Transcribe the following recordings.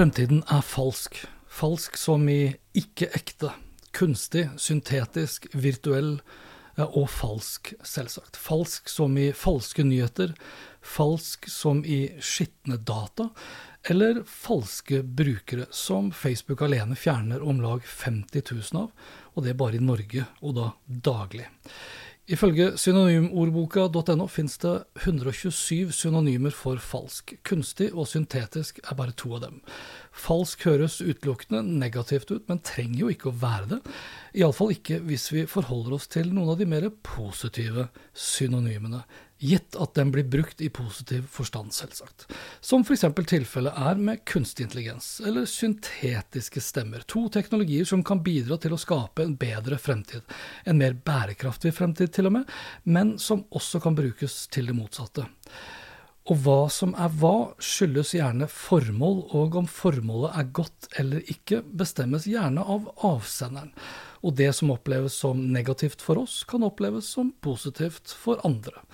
Fremtiden er falsk. Falsk som i ikke ekte. Kunstig, syntetisk, virtuell eh, og falsk, selvsagt. Falsk som i falske nyheter. Falsk som i skitne data. Eller falske brukere, som Facebook alene fjerner om lag 50 000 av, og det bare i Norge, og da daglig. Ifølge synonymordboka.no finnes det 127 synonymer for falsk. Kunstig og syntetisk er bare to av dem. Falsk høres utelukkende negativt ut, men trenger jo ikke å være det. Iallfall ikke hvis vi forholder oss til noen av de mer positive synonymene. Gitt at den blir brukt i positiv forstand, selvsagt. Som f.eks. tilfellet er med kunstig intelligens, eller syntetiske stemmer. To teknologier som kan bidra til å skape en bedre fremtid. En mer bærekraftig fremtid, til og med, men som også kan brukes til det motsatte. Og hva som er hva, skyldes gjerne formål, og om formålet er godt eller ikke, bestemmes gjerne av avsenderen. Og det som oppleves som negativt for oss, kan oppleves som positivt for andre.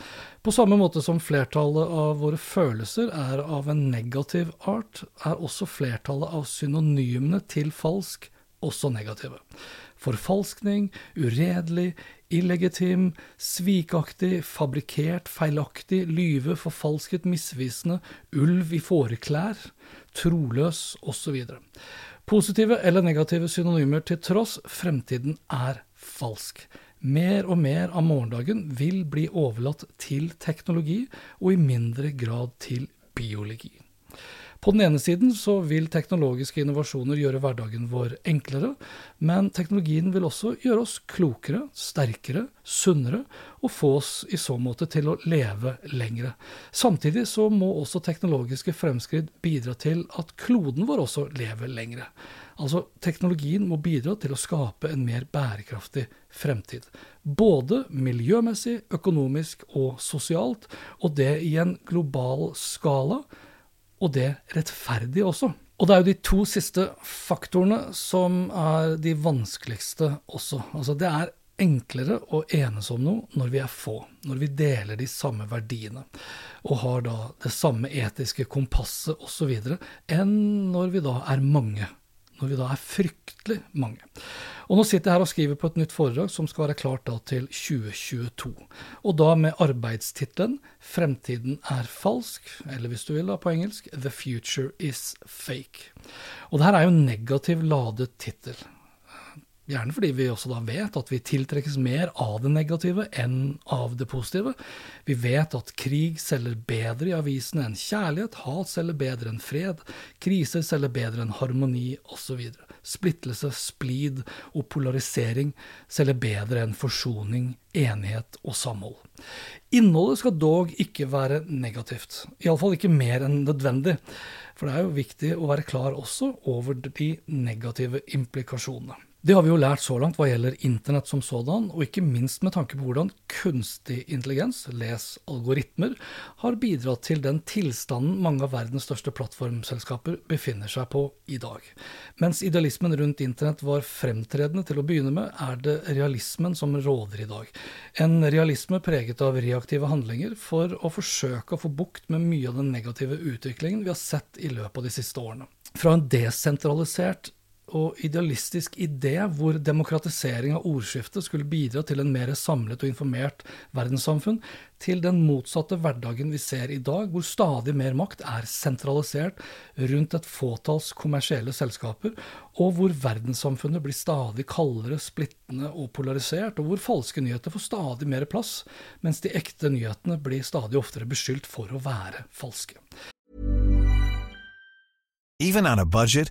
På samme måte som flertallet av våre følelser er av en negativ art, er også flertallet av synonymene til falsk også negative. Forfalskning, uredelig, illegitim, svikaktig, fabrikkert, feilaktig, lyve, forfalsket, misvisende, ulv i fåreklær, troløs osv. Positive eller negative synonymer til tross, fremtiden er falsk. Mer og mer av morgendagen vil bli overlatt til teknologi, og i mindre grad til biologi. På den ene siden så vil teknologiske innovasjoner gjøre hverdagen vår enklere, men teknologien vil også gjøre oss klokere, sterkere, sunnere, og få oss i så måte til å leve lengre. Samtidig så må også teknologiske fremskritt bidra til at kloden vår også lever lengre. Altså, teknologien må bidra til å skape en mer bærekraftig fremtid. Både miljømessig, økonomisk og sosialt, og det i en global skala og det rettferdig også. Og det er jo de to siste faktorene som er de vanskeligste også. Altså det er enklere å enes om noe når vi er få, når vi deler de samme verdiene og har da det samme etiske kompasset osv., enn når vi da er mange når vi da er fryktelig mange. Og nå sitter jeg her og skriver på et nytt foredrag som skal være klart da til 2022. Og da med arbeidstittelen 'Fremtiden er falsk', eller hvis du vil da på engelsk 'The future is fake'. Og det her er jo en negativ ladet tittel. Gjerne fordi vi også da vet at vi tiltrekkes mer av det negative enn av det positive. Vi vet at krig selger bedre i avisene enn kjærlighet, hat selger bedre enn fred, kriser selger bedre enn harmoni, osv. Splittelse, splid og polarisering selger bedre enn forsoning, enighet og samhold. Innholdet skal dog ikke være negativt, iallfall ikke mer enn nødvendig. For det er jo viktig å være klar også over de negative implikasjonene. Det har vi jo lært så langt hva gjelder internett som sådan, og ikke minst med tanke på hvordan kunstig intelligens, les algoritmer, har bidratt til den tilstanden mange av verdens største plattformselskaper befinner seg på i dag. Mens idealismen rundt internett var fremtredende til å begynne med, er det realismen som råder i dag. En realisme preget av reaktive handlinger for å forsøke å få bukt med mye av den negative utviklingen vi har sett i løpet av de siste årene. Fra en desentralisert og idealistisk idé hvor demokratisering av ordskiftet skulle bidra til en mer samlet og informert verdenssamfunn, til den motsatte hverdagen vi ser i dag, hvor stadig mer makt er sentralisert rundt et fåtalls kommersielle selskaper, og hvor verdenssamfunnet blir stadig kaldere, splittende og polarisert, og hvor falske nyheter får stadig mer plass, mens de ekte nyhetene blir stadig oftere beskyldt for å være falske. Even on a budget,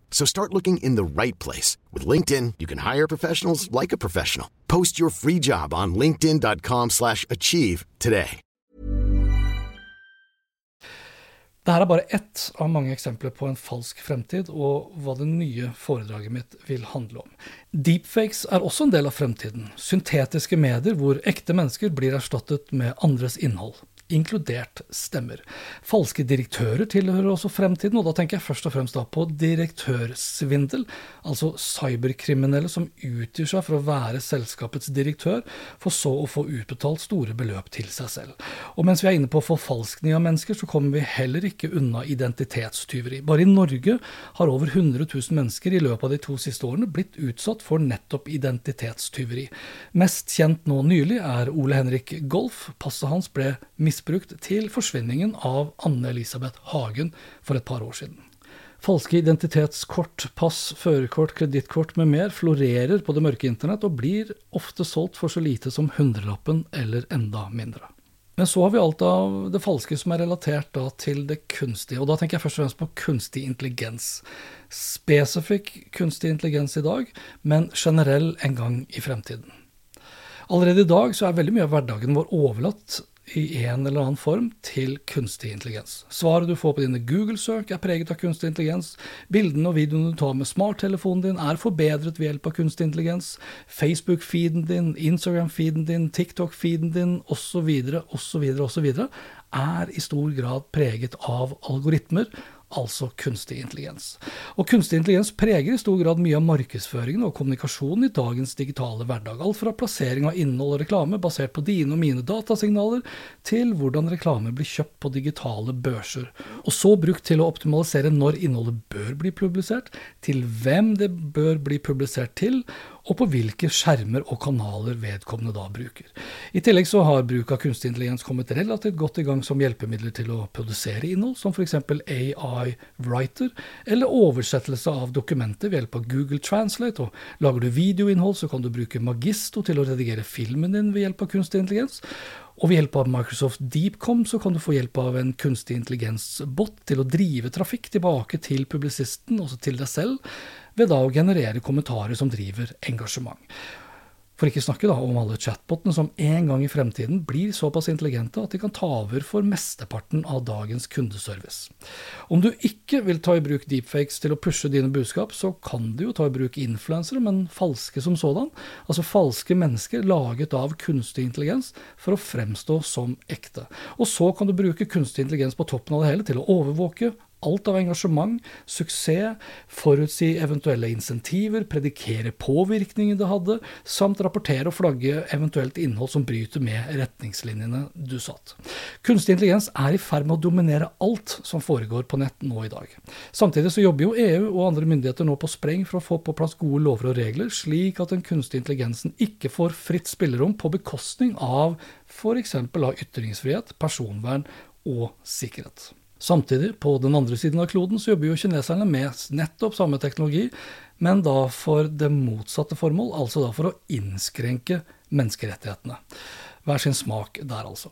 So start looking in the right place. With LinkedIn, you can hire professionals like a professional. Post your free job on linkedin.com slash achieve today. Dette er bare ett av mange eksempler på en falsk fremtid, og hva det nye foredraget mitt vil handle om. Deepfakes er også en del av fremtiden. Syntetiske medier hvor ekte mennesker blir erstattet med andres innhold inkludert stemmer. Falske direktører tilhører også fremtiden, og da tenker jeg først og fremst da på direktørsvindel, altså cyberkriminelle som utgir seg for å være selskapets direktør, for så å få utbetalt store beløp til seg selv. Og mens vi er inne på forfalskning av mennesker, så kommer vi heller ikke unna identitetstyveri. Bare i Norge har over 100 000 mennesker i løpet av de to siste årene blitt utsatt for nettopp identitetstyveri. Mest kjent nå nylig er Ole Henrik Golf. Passet hans ble misbrukt misbrukt til forsvinningen av Anne-Elisabeth Hagen for et par år siden. Falske identitetskort, pass, førerkort, kredittkort med mer florerer på det mørke internett og blir ofte solgt for så lite som hundrelappen eller enda mindre. Men så har vi alt av det falske som er relatert til det kunstige, og da tenker jeg først og fremst på kunstig intelligens. Spesifikk kunstig intelligens i dag, men generell en gang i fremtiden. Allerede i dag så er veldig mye av hverdagen vår overlatt i en eller annen form til kunstig intelligens. Svaret du får på dine Google-søk er preget av kunstig intelligens. Bildene og videoene du tar med smarttelefonen din er forbedret ved hjelp av kunstig intelligens. Facebook-feeden din, Instagram-feeden din, TikTok-feeden din osv., osv., osv. er i stor grad preget av algoritmer altså kunstig intelligens. Og kunstig intelligens preger i stor grad mye av markedsføringen og kommunikasjonen i dagens digitale hverdag. Alt fra plassering av innhold og reklame basert på dine og mine datasignaler, til hvordan reklame blir kjøpt på digitale børser. Og så brukt til å optimalisere når innholdet bør bli publisert, til hvem det bør bli publisert til, og på hvilke skjermer og kanaler vedkommende da bruker. I tillegg så har bruk av kunstig intelligens kommet relativt godt i gang som hjelpemidler til å produsere innhold, som f.eks. AI Writer, eller oversettelse av dokumenter ved hjelp av Google Translate. Og lager du videoinnhold, så kan du bruke Magisto til å redigere filmen din ved hjelp av kunstig intelligens. Og ved hjelp av Microsoft DeepCom så kan du få hjelp av en kunstig intelligens-bot til å drive trafikk tilbake til publisisten, altså til deg selv, ved da å generere kommentarer som driver engasjement. For ikke snakke da om alle chatbotene som en gang i fremtiden blir såpass intelligente at de kan ta over for mesteparten av dagens kundeservice. Om du ikke vil ta i bruk deepfakes til å pushe dine budskap, så kan du jo ta i bruk influensere, men falske som sådan. Altså falske mennesker laget av kunstig intelligens for å fremstå som ekte. Og så kan du bruke kunstig intelligens på toppen av det hele til å overvåke, alt av engasjement, suksess, forutsi eventuelle insentiver, predikere påvirkningen det hadde, samt rapportere og flagge eventuelt innhold som bryter med retningslinjene du satt. Kunstig intelligens er i ferd med å dominere alt som foregår på nett nå i dag. Samtidig så jobber jo EU og andre myndigheter nå på spreng for å få på plass gode lover og regler, slik at den kunstige intelligensen ikke får fritt spillerom på bekostning av f.eks. ytringsfrihet, personvern og sikkerhet. Samtidig, på den andre siden av kloden, så jobber jo kineserne med nettopp samme teknologi, men da for det motsatte formål, altså da for å innskrenke menneskerettighetene. Hver sin smak der, altså.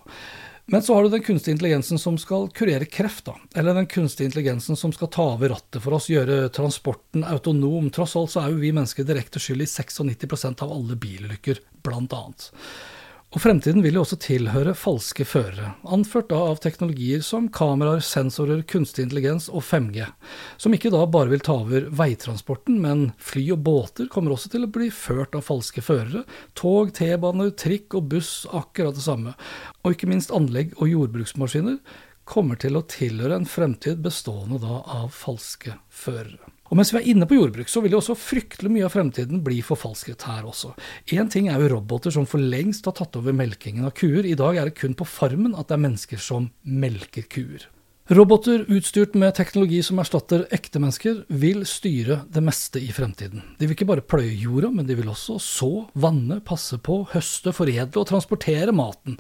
Men så har du den kunstige intelligensen som skal kurere kreft, da. Eller den kunstige intelligensen som skal ta over rattet for oss, gjøre transporten autonom. Tross alt så er jo vi mennesker direkte skyld i 96% av alle bilulykker, blant annet. Og fremtiden vil jo også tilhøre falske førere, anført da av teknologier som kameraer, sensorer, kunstig intelligens og 5G, som ikke da bare vil ta over veitransporten, men fly og båter kommer også til å bli ført av falske førere, tog, T-baner, trikk og buss akkurat det samme, og ikke minst anlegg og jordbruksmaskiner kommer til å tilhøre en fremtid bestående da av falske førere. Og mens vi er inne på jordbruk, så vil jo også fryktelig mye av fremtiden bli forfalsket her også. Én ting er jo roboter som for lengst har tatt over melkingen av kuer. I dag er det kun på farmen at det er mennesker som melker kuer. Roboter utstyrt med teknologi som erstatter ekte mennesker, vil styre det meste i fremtiden. De vil ikke bare pløye jorda, men de vil også så, vanne, passe på, høste, foredle og transportere maten.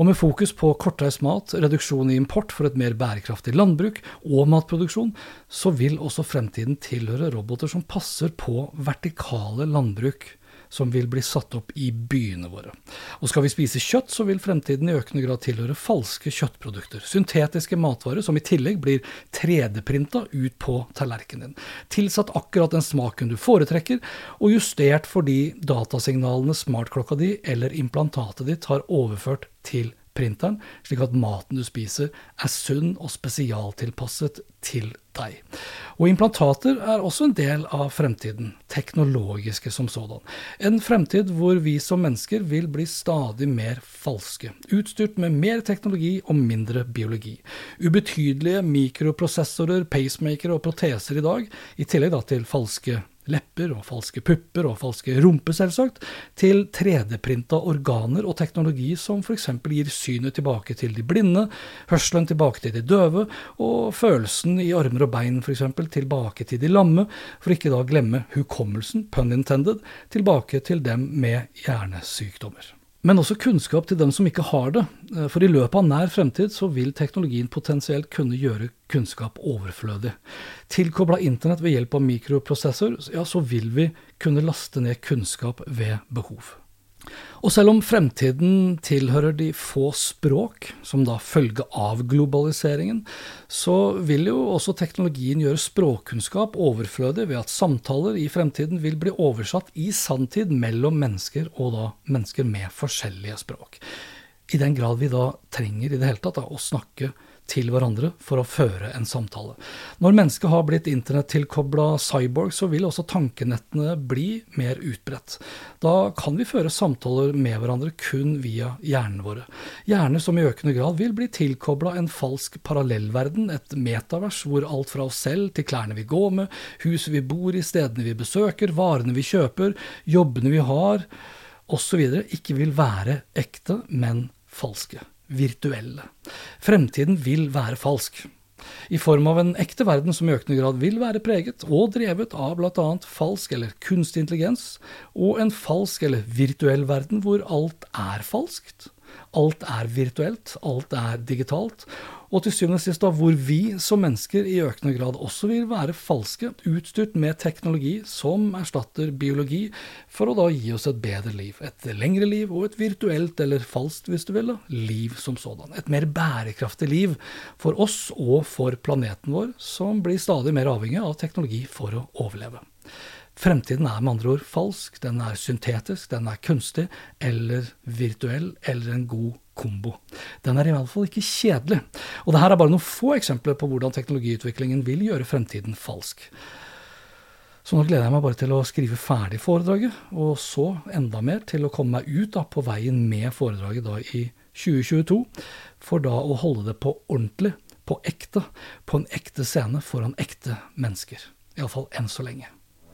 Og med fokus på kortreist mat, reduksjon i import for et mer bærekraftig landbruk og matproduksjon, så vil også fremtiden tilhøre roboter som passer på vertikale landbruk som vil bli satt opp i byene våre. Og skal vi spise kjøtt, så vil fremtiden i økende grad tilhøre falske kjøttprodukter. Syntetiske matvarer som i tillegg blir 3D-printa ut på tallerkenen din. Tilsatt akkurat den smaken du foretrekker, og justert fordi datasignalene smartklokka di eller implantatet ditt har overført til printeren, slik at maten du spiser er sunn og spesialtilpasset til deg. Og implantater er også en del av fremtiden, teknologiske som sådan. En fremtid hvor vi som mennesker vil bli stadig mer falske, utstyrt med mer teknologi og mindre biologi. Ubetydelige mikroprosessorer, pacemakere og proteser i dag, i tillegg da til falske lepper og falske pupper og falske rumper, selvsagt, til 3D-printa organer og teknologi som f.eks. gir synet tilbake til de blinde, hørselen tilbake til de døve, og følelsen i armer og bein f.eks. tilbake til de lamme, for ikke da å glemme hukommelsen, pun intended, tilbake til dem med hjernesykdommer men også kunnskap til dem som ikke har det. Eh, for i løpet av nær fremtid så vil teknologien potensielt kunne gjøre kunnskap overflødig. Tilkobla internett ved hjelp av mikroprosessor, ja, så vil vi kunne laste ned kunnskap ved behov. Og selv om fremtiden tilhører de få språk, som da følge av globaliseringen, så vil jo også teknologien gjøre språkkunnskap overflødig ved at samtaler i fremtiden vil bli oversatt i sanntid mellom mennesker, og da mennesker med forskjellige språk. I den grad vi da trenger i det hele tatt da, å snakke til hverandre for å føre en samtale. Når mennesket har blitt internettilkobla cyborg, så vil også tankenettene bli mer utbredt. Da kan vi føre samtaler med hverandre kun via hjernene våre. Hjerner som i økende grad vil bli tilkobla en falsk parallellverden, et metavers hvor alt fra oss selv til klærne vi går med, huset vi bor i, stedene vi besøker, varene vi kjøper, jobbene vi har, osv. ikke vil være ekte, men falske virtuelle. Fremtiden vil være falsk. I form av en ekte verden som i økende grad vil være preget og drevet av bl.a. falsk eller kunstig intelligens, og en falsk eller virtuell verden hvor alt er falskt. Alt er virtuelt, alt er digitalt, og til syvende og sist da, hvor vi som mennesker i økende grad også vil være falske, utstyrt med teknologi som erstatter biologi, for å da gi oss et bedre liv. Et lengre liv og et virtuelt, eller falskt hvis du vil, da, liv som sådan. Et mer bærekraftig liv for oss og for planeten vår, som blir stadig mer avhengig av teknologi for å overleve. Fremtiden er med andre ord falsk, den er syntetisk, den er kunstig eller virtuell eller en god kombo. Den er i hvert fall ikke kjedelig. Og det her er bare noen få eksempler på hvordan teknologiutviklingen vil gjøre fremtiden falsk. Så nå gleder jeg meg bare til å skrive ferdig foredraget, og så enda mer til å komme meg ut da, på veien med foredraget da i 2022, for da å holde det på ordentlig, på ekte, på en ekte scene foran ekte mennesker. Iallfall enn så lenge.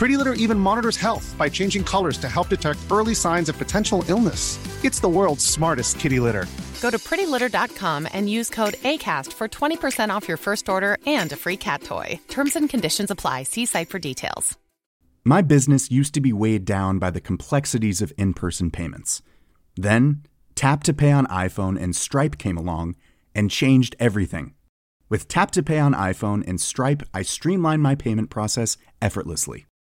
Pretty Litter even monitors health by changing colors to help detect early signs of potential illness. It's the world's smartest kitty litter. Go to prettylitter.com and use code ACAST for 20% off your first order and a free cat toy. Terms and conditions apply. See site for details. My business used to be weighed down by the complexities of in person payments. Then, Tap to Pay on iPhone and Stripe came along and changed everything. With Tap to Pay on iPhone and Stripe, I streamlined my payment process effortlessly.